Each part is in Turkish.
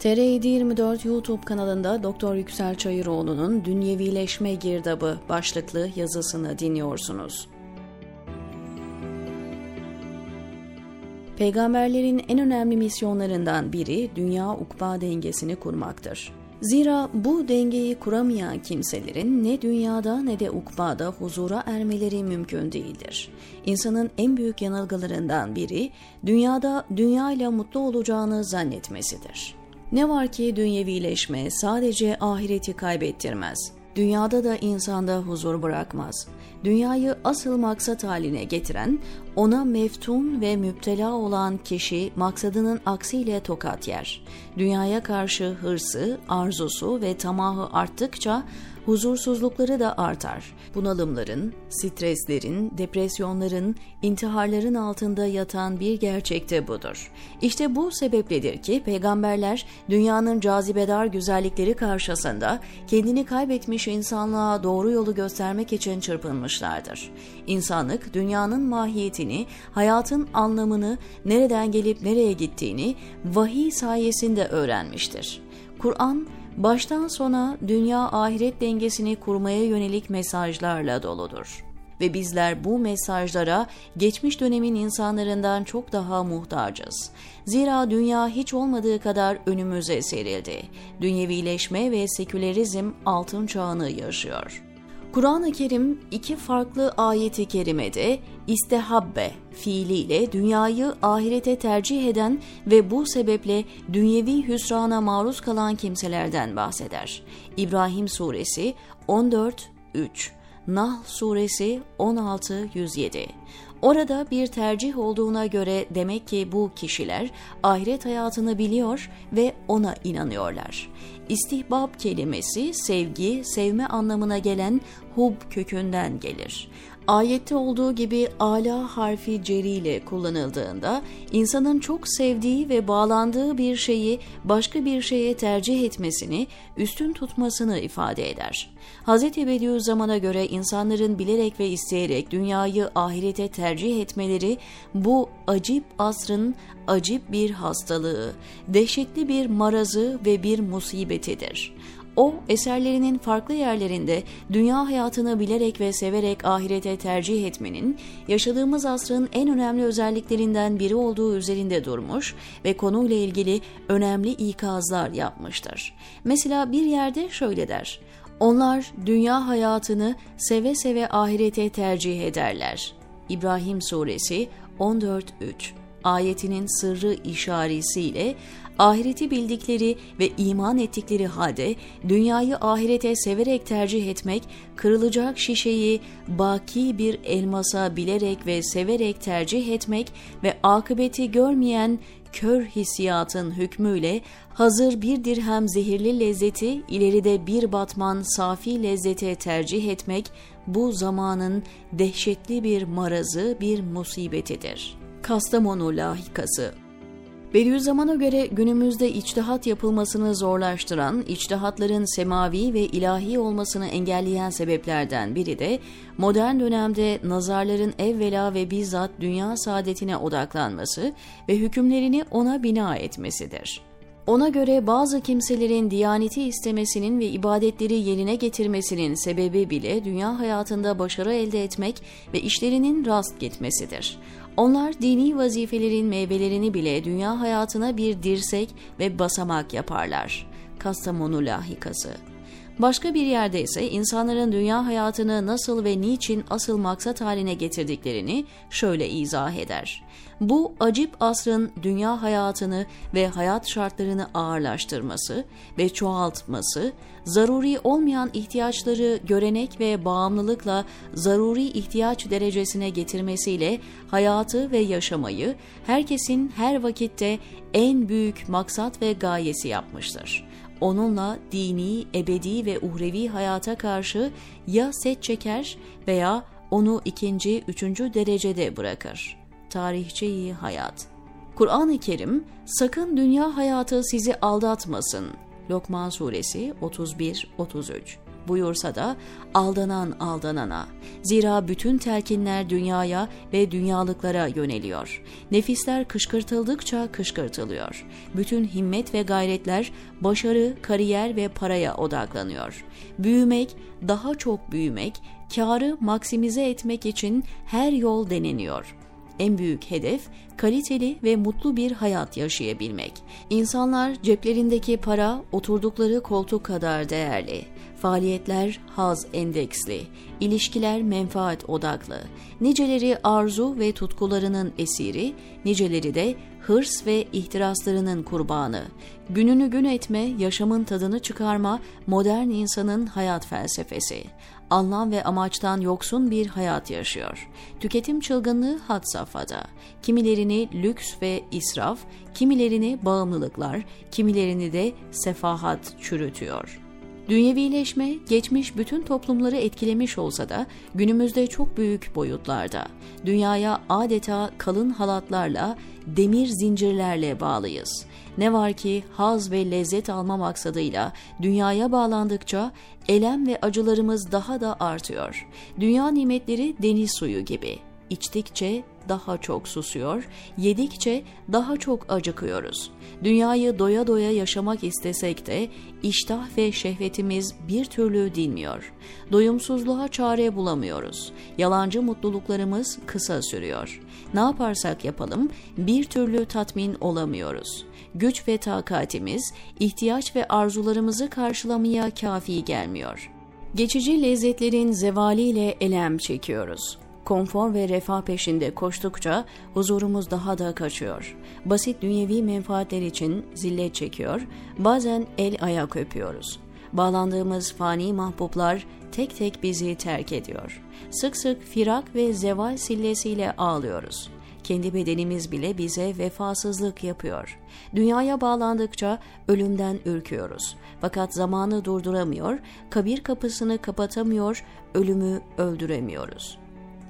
TR724 YouTube kanalında Doktor Yüksel Çayıroğlu'nun Dünyevileşme Girdabı başlıklı yazısını dinliyorsunuz. Peygamberlerin en önemli misyonlarından biri dünya ukba dengesini kurmaktır. Zira bu dengeyi kuramayan kimselerin ne dünyada ne de ukbada huzura ermeleri mümkün değildir. İnsanın en büyük yanılgılarından biri dünyada dünya ile mutlu olacağını zannetmesidir. Ne var ki dünyevileşme sadece ahireti kaybettirmez. Dünyada da insanda huzur bırakmaz. Dünyayı asıl maksat haline getiren, ona meftun ve müptela olan kişi maksadının aksiyle tokat yer. Dünyaya karşı hırsı, arzusu ve tamahı arttıkça huzursuzlukları da artar. Bunalımların, streslerin, depresyonların, intiharların altında yatan bir gerçekte budur. İşte bu sebepledir ki peygamberler dünyanın cazibedar güzellikleri karşısında kendini kaybetmiş insanlığa doğru yolu göstermek için çırpınmışlardır. İnsanlık dünyanın mahiyetini, hayatın anlamını, nereden gelip nereye gittiğini vahiy sayesinde öğrenmiştir. Kur'an baştan sona dünya ahiret dengesini kurmaya yönelik mesajlarla doludur. Ve bizler bu mesajlara geçmiş dönemin insanlarından çok daha muhtacız. Zira dünya hiç olmadığı kadar önümüze serildi. Dünyevileşme ve sekülerizm altın çağını yaşıyor. Kur'an-ı Kerim iki farklı ayeti kerimede istehabbe fiiliyle dünyayı ahirete tercih eden ve bu sebeple dünyevi hüsrana maruz kalan kimselerden bahseder. İbrahim Suresi 14 3 Nahl Suresi 16-107 Orada bir tercih olduğuna göre demek ki bu kişiler ahiret hayatını biliyor ve ona inanıyorlar. İstihbab kelimesi sevgi, sevme anlamına gelen hub kökünden gelir. Ayette olduğu gibi ala harfi ceri ile kullanıldığında insanın çok sevdiği ve bağlandığı bir şeyi başka bir şeye tercih etmesini, üstün tutmasını ifade eder. Hz. Bediüzzaman'a göre insanların bilerek ve isteyerek dünyayı ahirete tercih etmeleri bu acip asrın acip bir hastalığı, dehşetli bir marazı ve bir musibetidir. O, eserlerinin farklı yerlerinde dünya hayatını bilerek ve severek ahirete tercih etmenin, yaşadığımız asrın en önemli özelliklerinden biri olduğu üzerinde durmuş ve konuyla ilgili önemli ikazlar yapmıştır. Mesela bir yerde şöyle der, onlar dünya hayatını seve seve ahirete tercih ederler. İbrahim Suresi 14-3 ayetinin sırrı işaretiyle ahireti bildikleri ve iman ettikleri halde dünyayı ahirete severek tercih etmek, kırılacak şişeyi baki bir elmasa bilerek ve severek tercih etmek ve akıbeti görmeyen kör hissiyatın hükmüyle hazır bir dirhem zehirli lezzeti ileride bir batman safi lezzete tercih etmek bu zamanın dehşetli bir marazı, bir musibetidir. Kastamonu lahikası Bediüzzaman'a göre günümüzde içtihat yapılmasını zorlaştıran, içtihatların semavi ve ilahi olmasını engelleyen sebeplerden biri de modern dönemde nazarların evvela ve bizzat dünya saadetine odaklanması ve hükümlerini ona bina etmesidir. Ona göre bazı kimselerin diyaneti istemesinin ve ibadetleri yerine getirmesinin sebebi bile dünya hayatında başarı elde etmek ve işlerinin rast gitmesidir. Onlar dini vazifelerin meyvelerini bile dünya hayatına bir dirsek ve basamak yaparlar. Kastamonu lahikası Başka bir yerde ise insanların dünya hayatını nasıl ve niçin asıl maksat haline getirdiklerini şöyle izah eder. Bu acip asrın dünya hayatını ve hayat şartlarını ağırlaştırması ve çoğaltması, zaruri olmayan ihtiyaçları görenek ve bağımlılıkla zaruri ihtiyaç derecesine getirmesiyle hayatı ve yaşamayı herkesin her vakitte en büyük maksat ve gayesi yapmıştır onunla dini, ebedi ve uhrevi hayata karşı ya set çeker veya onu ikinci, üçüncü derecede bırakır. Tarihçeyi hayat Kur'an-ı Kerim, sakın dünya hayatı sizi aldatmasın. Lokman Suresi 31-33 buyursa da aldanan aldanana. Zira bütün telkinler dünyaya ve dünyalıklara yöneliyor. Nefisler kışkırtıldıkça kışkırtılıyor. Bütün himmet ve gayretler başarı, kariyer ve paraya odaklanıyor. Büyümek, daha çok büyümek, karı maksimize etmek için her yol deneniyor. En büyük hedef kaliteli ve mutlu bir hayat yaşayabilmek. İnsanlar ceplerindeki para oturdukları koltuk kadar değerli. Faaliyetler haz endeksli, ilişkiler menfaat odaklı. Niceleri arzu ve tutkularının esiri, niceleri de hırs ve ihtiraslarının kurbanı. Gününü gün etme, yaşamın tadını çıkarma modern insanın hayat felsefesi. Anlam ve amaçtan yoksun bir hayat yaşıyor. Tüketim çılgınlığı had safhada. Kimilerini lüks ve israf, kimilerini bağımlılıklar, kimilerini de sefahat çürütüyor.'' Dünyevileşme geçmiş bütün toplumları etkilemiş olsa da günümüzde çok büyük boyutlarda. Dünyaya adeta kalın halatlarla, demir zincirlerle bağlıyız. Ne var ki haz ve lezzet alma maksadıyla dünyaya bağlandıkça elem ve acılarımız daha da artıyor. Dünya nimetleri deniz suyu gibi. İçtikçe daha çok susuyor, yedikçe daha çok acıkıyoruz. Dünyayı doya doya yaşamak istesek de iştah ve şehvetimiz bir türlü dinmiyor. Doyumsuzluğa çare bulamıyoruz. Yalancı mutluluklarımız kısa sürüyor. Ne yaparsak yapalım bir türlü tatmin olamıyoruz. Güç ve takatimiz ihtiyaç ve arzularımızı karşılamaya kafi gelmiyor. Geçici lezzetlerin zevaliyle elem çekiyoruz. Konfor ve refah peşinde koştukça huzurumuz daha da kaçıyor. Basit dünyevi menfaatler için zillet çekiyor, bazen el ayak öpüyoruz. Bağlandığımız fani mahbublar tek tek bizi terk ediyor. Sık sık firak ve zeval sillesiyle ağlıyoruz. Kendi bedenimiz bile bize vefasızlık yapıyor. Dünyaya bağlandıkça ölümden ürküyoruz. Fakat zamanı durduramıyor, kabir kapısını kapatamıyor, ölümü öldüremiyoruz.''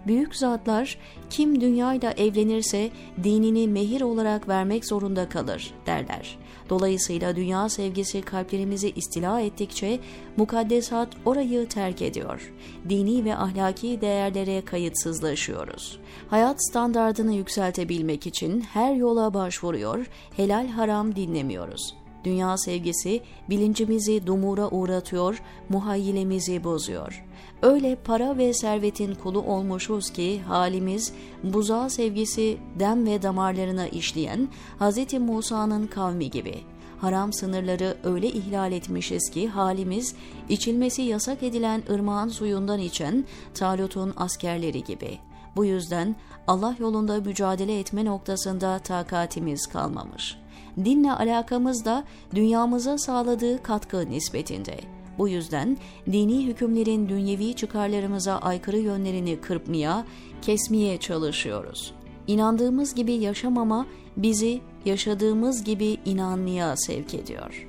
Büyük zatlar kim dünyayla evlenirse dinini mehir olarak vermek zorunda kalır derler. Dolayısıyla dünya sevgisi kalplerimizi istila ettikçe mukaddesat orayı terk ediyor. Dini ve ahlaki değerlere kayıtsızlaşıyoruz. Hayat standardını yükseltebilmek için her yola başvuruyor, helal haram dinlemiyoruz. Dünya sevgisi bilincimizi dumura uğratıyor, muhayyilemizi bozuyor. Öyle para ve servetin kulu olmuşuz ki halimiz buzağı sevgisi dem ve damarlarına işleyen Hz. Musa'nın kavmi gibi. Haram sınırları öyle ihlal etmişiz ki halimiz içilmesi yasak edilen ırmağın suyundan içen Talut'un askerleri gibi. Bu yüzden Allah yolunda mücadele etme noktasında takatimiz kalmamış. Dinle alakamız da dünyamıza sağladığı katkı nispetinde. Bu yüzden dini hükümlerin dünyevi çıkarlarımıza aykırı yönlerini kırpmaya, kesmeye çalışıyoruz. İnandığımız gibi yaşamama bizi yaşadığımız gibi inanmaya sevk ediyor.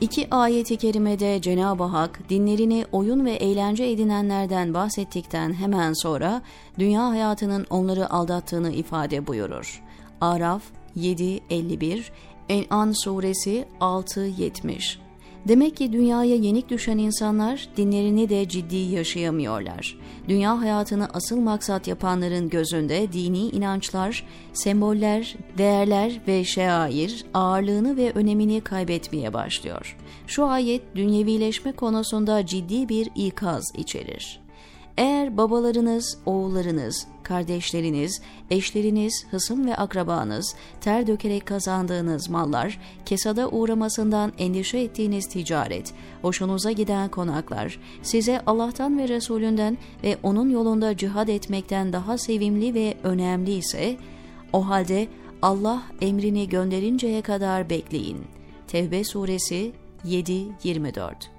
İki ayeti kerimede Cenab-ı Hak dinlerini oyun ve eğlence edinenlerden bahsettikten hemen sonra dünya hayatının onları aldattığını ifade buyurur. Araf 7.51, En'an suresi 6.70 Demek ki dünyaya yenik düşen insanlar dinlerini de ciddi yaşayamıyorlar. Dünya hayatını asıl maksat yapanların gözünde dini inançlar, semboller, değerler ve şair ağırlığını ve önemini kaybetmeye başlıyor. Şu ayet dünyevileşme konusunda ciddi bir ikaz içerir. Eğer babalarınız, oğullarınız, kardeşleriniz, eşleriniz, hısım ve akrabanız, ter dökerek kazandığınız mallar, kesada uğramasından endişe ettiğiniz ticaret, hoşunuza giden konaklar, size Allah'tan ve Resulünden ve onun yolunda cihad etmekten daha sevimli ve önemli ise, o halde Allah emrini gönderinceye kadar bekleyin. Tevbe suresi 7-24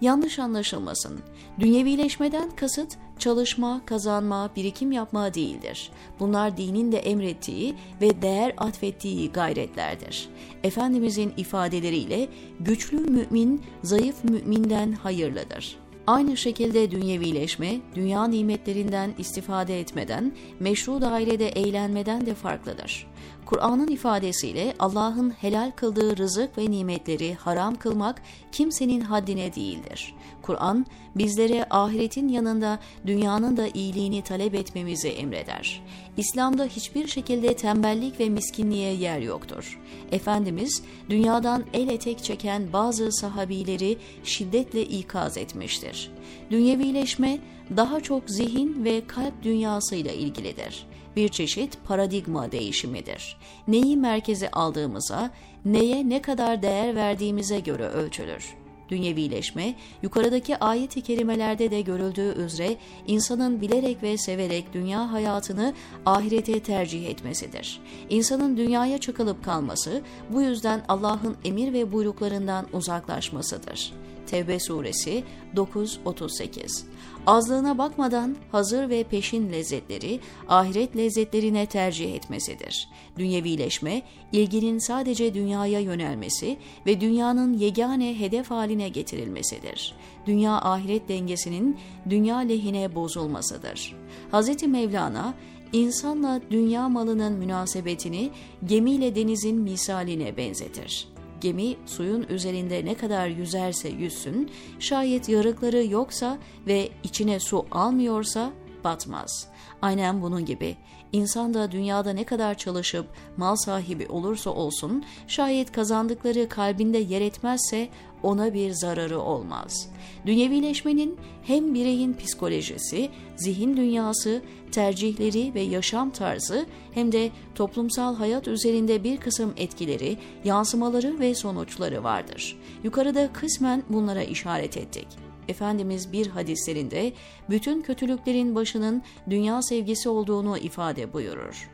Yanlış anlaşılmasın. Dünyevileşmeden kasıt çalışma, kazanma, birikim yapma değildir. Bunlar dinin de emrettiği ve değer atfettiği gayretlerdir. Efendimizin ifadeleriyle güçlü mümin zayıf müminden hayırlıdır. Aynı şekilde dünyevileşme, dünya nimetlerinden istifade etmeden, meşru dairede eğlenmeden de farklıdır. Kur'an'ın ifadesiyle Allah'ın helal kıldığı rızık ve nimetleri haram kılmak kimsenin haddine değildir. Kur'an bizlere ahiretin yanında dünyanın da iyiliğini talep etmemizi emreder. İslam'da hiçbir şekilde tembellik ve miskinliğe yer yoktur. Efendimiz dünyadan el etek çeken bazı sahabileri şiddetle ikaz etmiştir. Dünyevileşme daha çok zihin ve kalp dünyasıyla ilgilidir bir çeşit paradigma değişimidir. Neyi merkeze aldığımıza, neye ne kadar değer verdiğimize göre ölçülür. Dünyevileşme, yukarıdaki ayet-i kerimelerde de görüldüğü üzere insanın bilerek ve severek dünya hayatını ahirete tercih etmesidir. İnsanın dünyaya çakılıp kalması, bu yüzden Allah'ın emir ve buyruklarından uzaklaşmasıdır. Tevbe suresi 9-38 Azlığına bakmadan hazır ve peşin lezzetleri ahiret lezzetlerine tercih etmesidir. Dünyevileşme, ilginin sadece dünyaya yönelmesi ve dünyanın yegane hedef haline getirilmesidir. Dünya ahiret dengesinin dünya lehine bozulmasıdır. Hz. Mevlana, insanla dünya malının münasebetini gemiyle denizin misaline benzetir. Gemi suyun üzerinde ne kadar yüzerse yüzsün, şayet yarıkları yoksa ve içine su almıyorsa batmaz. Aynen bunun gibi insan da dünyada ne kadar çalışıp mal sahibi olursa olsun şayet kazandıkları kalbinde yer etmezse ona bir zararı olmaz. Dünyevileşmenin hem bireyin psikolojisi, zihin dünyası, tercihleri ve yaşam tarzı hem de toplumsal hayat üzerinde bir kısım etkileri, yansımaları ve sonuçları vardır. Yukarıda kısmen bunlara işaret ettik. Efendimiz bir hadislerinde bütün kötülüklerin başının dünya sevgisi olduğunu ifade buyurur.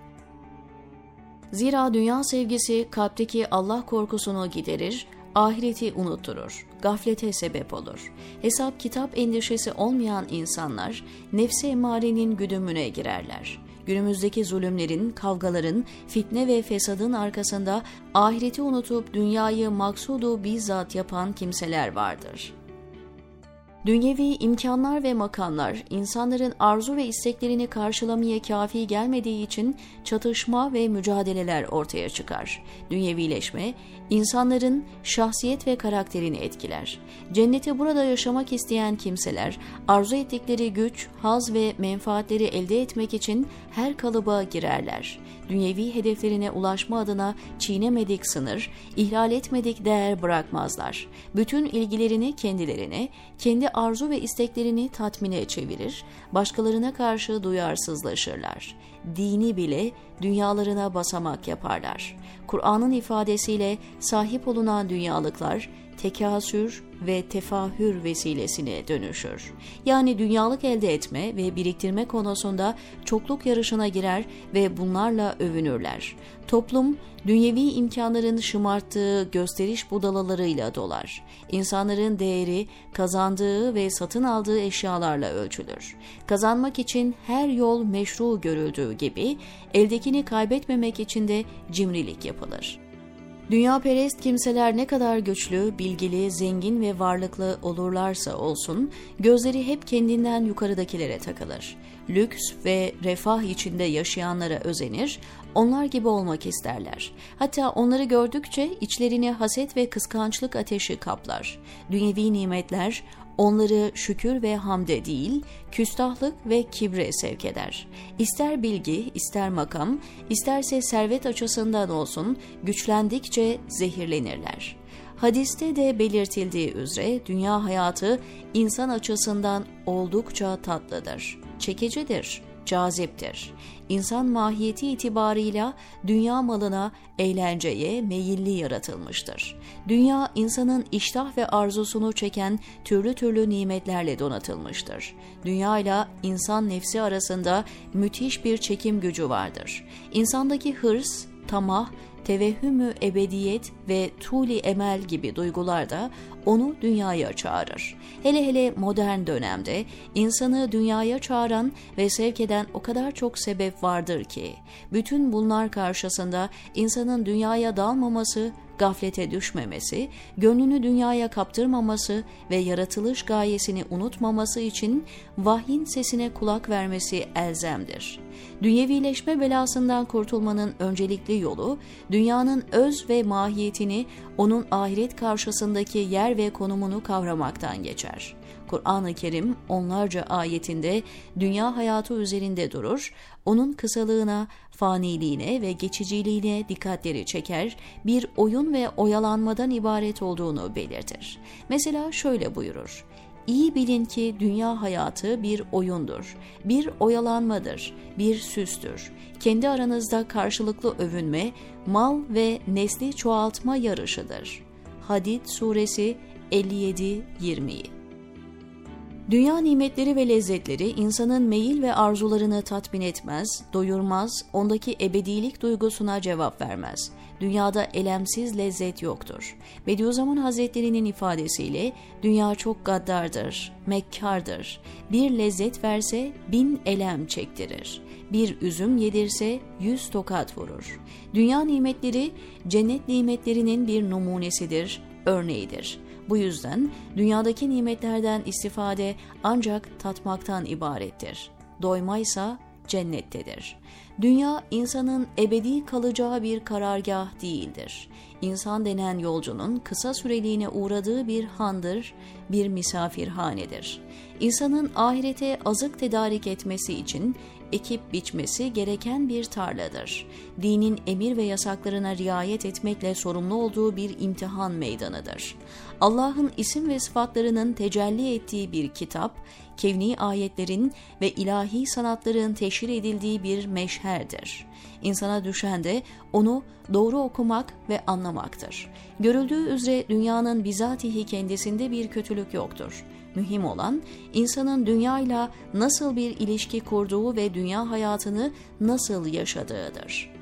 Zira dünya sevgisi kalpteki Allah korkusunu giderir, ahireti unutturur, gaflete sebep olur. Hesap kitap endişesi olmayan insanlar nefse emarenin güdümüne girerler. Günümüzdeki zulümlerin, kavgaların, fitne ve fesadın arkasında ahireti unutup dünyayı maksudu bizzat yapan kimseler vardır.'' Dünyevi imkanlar ve makamlar insanların arzu ve isteklerini karşılamaya kafi gelmediği için çatışma ve mücadeleler ortaya çıkar. Dünyevileşme insanların şahsiyet ve karakterini etkiler. Cenneti burada yaşamak isteyen kimseler arzu ettikleri güç, haz ve menfaatleri elde etmek için her kalıba girerler. Dünyevi hedeflerine ulaşma adına çiğnemedik sınır, ihlal etmedik değer bırakmazlar. Bütün ilgilerini kendilerine, kendi arzu ve isteklerini tatmine çevirir, başkalarına karşı duyarsızlaşırlar. Dini bile dünyalarına basamak yaparlar. Kur'an'ın ifadesiyle sahip olunan dünyalıklar tekasür ve tefahür vesilesine dönüşür. Yani dünyalık elde etme ve biriktirme konusunda çokluk yarışına girer ve bunlarla övünürler. Toplum, dünyevi imkanların şımarttığı gösteriş budalalarıyla dolar. İnsanların değeri kazandığı ve satın aldığı eşyalarla ölçülür. Kazanmak için her yol meşru görüldüğü gibi eldekini kaybetmemek için de cimrilik yapılır. Dünya perest kimseler ne kadar güçlü, bilgili, zengin ve varlıklı olurlarsa olsun, gözleri hep kendinden yukarıdakilere takılır. Lüks ve refah içinde yaşayanlara özenir, onlar gibi olmak isterler. Hatta onları gördükçe içlerini haset ve kıskançlık ateşi kaplar. Dünyevi nimetler onları şükür ve hamde değil, küstahlık ve kibre sevk eder. İster bilgi, ister makam, isterse servet açısından olsun güçlendikçe zehirlenirler. Hadiste de belirtildiği üzere dünya hayatı insan açısından oldukça tatlıdır, çekicidir, caziptir. İnsan mahiyeti itibarıyla dünya malına, eğlenceye meyilli yaratılmıştır. Dünya insanın iştah ve arzusunu çeken türlü türlü nimetlerle donatılmıştır. Dünya ile insan nefsi arasında müthiş bir çekim gücü vardır. İnsandaki hırs, tamah, tevehhümü ebediyet ve tuli emel gibi duygular da onu dünyaya çağırır. Hele hele modern dönemde insanı dünyaya çağıran ve sevk eden o kadar çok sebep vardır ki, bütün bunlar karşısında insanın dünyaya dalmaması gaflete düşmemesi, gönlünü dünyaya kaptırmaması ve yaratılış gayesini unutmaması için vahyin sesine kulak vermesi elzemdir. Dünyevileşme belasından kurtulmanın öncelikli yolu, dünyanın öz ve mahiyetini, onun ahiret karşısındaki yer ve konumunu kavramaktan geçer. Kur'an-ı Kerim onlarca ayetinde dünya hayatı üzerinde durur, onun kısalığına, faniliğine ve geçiciliğine dikkatleri çeker, bir oyun ve oyalanmadan ibaret olduğunu belirtir. Mesela şöyle buyurur. İyi bilin ki dünya hayatı bir oyundur, bir oyalanmadır, bir süstür. Kendi aranızda karşılıklı övünme, mal ve nesli çoğaltma yarışıdır. Hadid suresi 57-20 Dünya nimetleri ve lezzetleri insanın meyil ve arzularını tatmin etmez, doyurmaz, ondaki ebedilik duygusuna cevap vermez. Dünyada elemsiz lezzet yoktur. Bediüzzaman Hazretleri'nin ifadesiyle dünya çok gaddardır, mekkardır. Bir lezzet verse bin elem çektirir. Bir üzüm yedirse yüz tokat vurur. Dünya nimetleri cennet nimetlerinin bir numunesidir, örneğidir. Bu yüzden dünyadaki nimetlerden istifade ancak tatmaktan ibarettir. Doymaysa cennettedir. Dünya insanın ebedi kalacağı bir karargah değildir. İnsan denen yolcunun kısa süreliğine uğradığı bir handır, bir misafirhanedir. İnsanın ahirete azık tedarik etmesi için ekip biçmesi gereken bir tarladır. Dinin emir ve yasaklarına riayet etmekle sorumlu olduğu bir imtihan meydanıdır. Allah'ın isim ve sıfatlarının tecelli ettiği bir kitap, kevni ayetlerin ve ilahi sanatların teşhir edildiği bir meşherdir. İnsana düşen de onu doğru okumak ve anlamaktır. Görüldüğü üzere dünyanın bizatihi kendisinde bir kötülük yoktur. Mühim olan insanın dünyayla nasıl bir ilişki kurduğu ve dünya hayatını nasıl yaşadığıdır.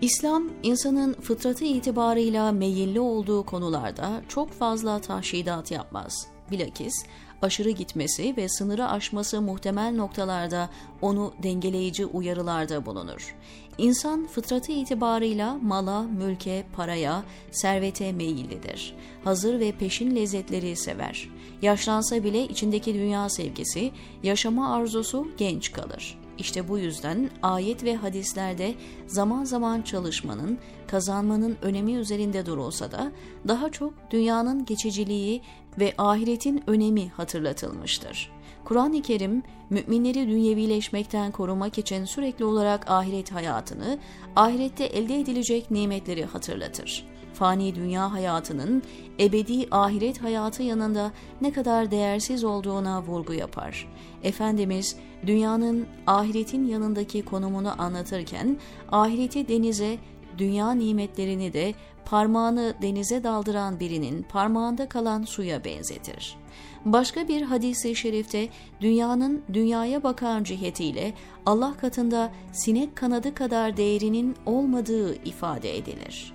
İslam, insanın fıtratı itibarıyla meyilli olduğu konularda çok fazla tahşidat yapmaz. Bilakis aşırı gitmesi ve sınırı aşması muhtemel noktalarda onu dengeleyici uyarılarda bulunur. İnsan fıtratı itibarıyla mala, mülke, paraya, servete meyillidir. Hazır ve peşin lezzetleri sever. Yaşlansa bile içindeki dünya sevgisi, yaşama arzusu genç kalır. İşte bu yüzden ayet ve hadislerde zaman zaman çalışmanın, kazanmanın önemi üzerinde durulsa da daha çok dünyanın geçiciliği ve ahiretin önemi hatırlatılmıştır. Kur'an-ı Kerim, müminleri dünyevileşmekten korumak için sürekli olarak ahiret hayatını, ahirette elde edilecek nimetleri hatırlatır fani dünya hayatının ebedi ahiret hayatı yanında ne kadar değersiz olduğuna vurgu yapar. Efendimiz dünyanın ahiretin yanındaki konumunu anlatırken ahireti denize, dünya nimetlerini de parmağını denize daldıran birinin parmağında kalan suya benzetir. Başka bir hadisi şerifte dünyanın dünyaya bakan cihetiyle Allah katında sinek kanadı kadar değerinin olmadığı ifade edilir.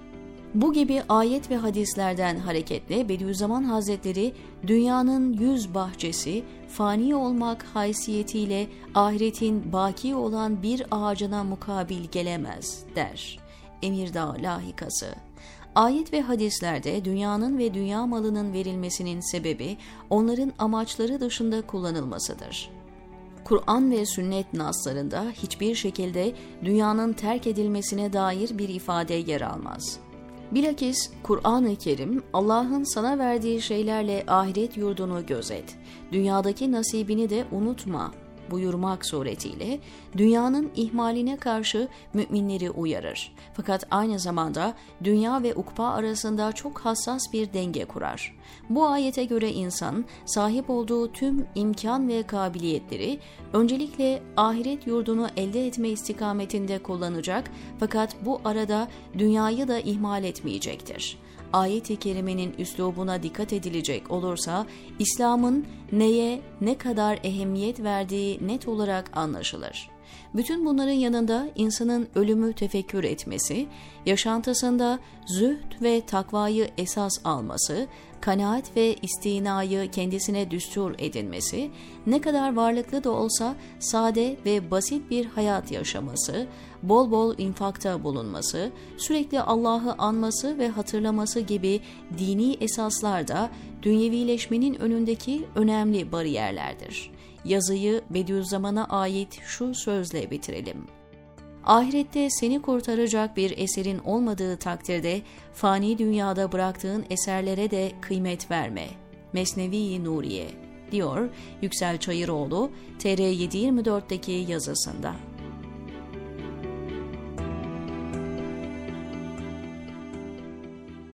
Bu gibi ayet ve hadislerden hareketle Bediüzzaman Hazretleri dünyanın yüz bahçesi fani olmak haysiyetiyle ahiretin baki olan bir ağacına mukabil gelemez der. Emirdağ lahikası Ayet ve hadislerde dünyanın ve dünya malının verilmesinin sebebi onların amaçları dışında kullanılmasıdır. Kur'an ve sünnet naslarında hiçbir şekilde dünyanın terk edilmesine dair bir ifade yer almaz. Bilakis Kur'an-ı Kerim Allah'ın sana verdiği şeylerle ahiret yurdunu gözet. Dünyadaki nasibini de unutma buyurmak suretiyle dünyanın ihmaline karşı müminleri uyarır. Fakat aynı zamanda dünya ve ukba arasında çok hassas bir denge kurar. Bu ayete göre insan sahip olduğu tüm imkan ve kabiliyetleri öncelikle ahiret yurdunu elde etme istikametinde kullanacak fakat bu arada dünyayı da ihmal etmeyecektir ayet-i kerimenin üslubuna dikkat edilecek olursa İslam'ın neye ne kadar ehemmiyet verdiği net olarak anlaşılır. Bütün bunların yanında insanın ölümü tefekkür etmesi, yaşantısında zühd ve takvayı esas alması, kanaat ve istinayı kendisine düstur edinmesi, ne kadar varlıklı da olsa sade ve basit bir hayat yaşaması, bol bol infakta bulunması, sürekli Allah'ı anması ve hatırlaması gibi dini esaslar da dünyevileşmenin önündeki önemli bariyerlerdir. Yazıyı Bediüzzaman'a ait şu sözle bitirelim. Ahirette seni kurtaracak bir eserin olmadığı takdirde fani dünyada bıraktığın eserlere de kıymet verme. Mesnevi Nuriye diyor Yüksel Çayıroğlu TR724'deki yazısında.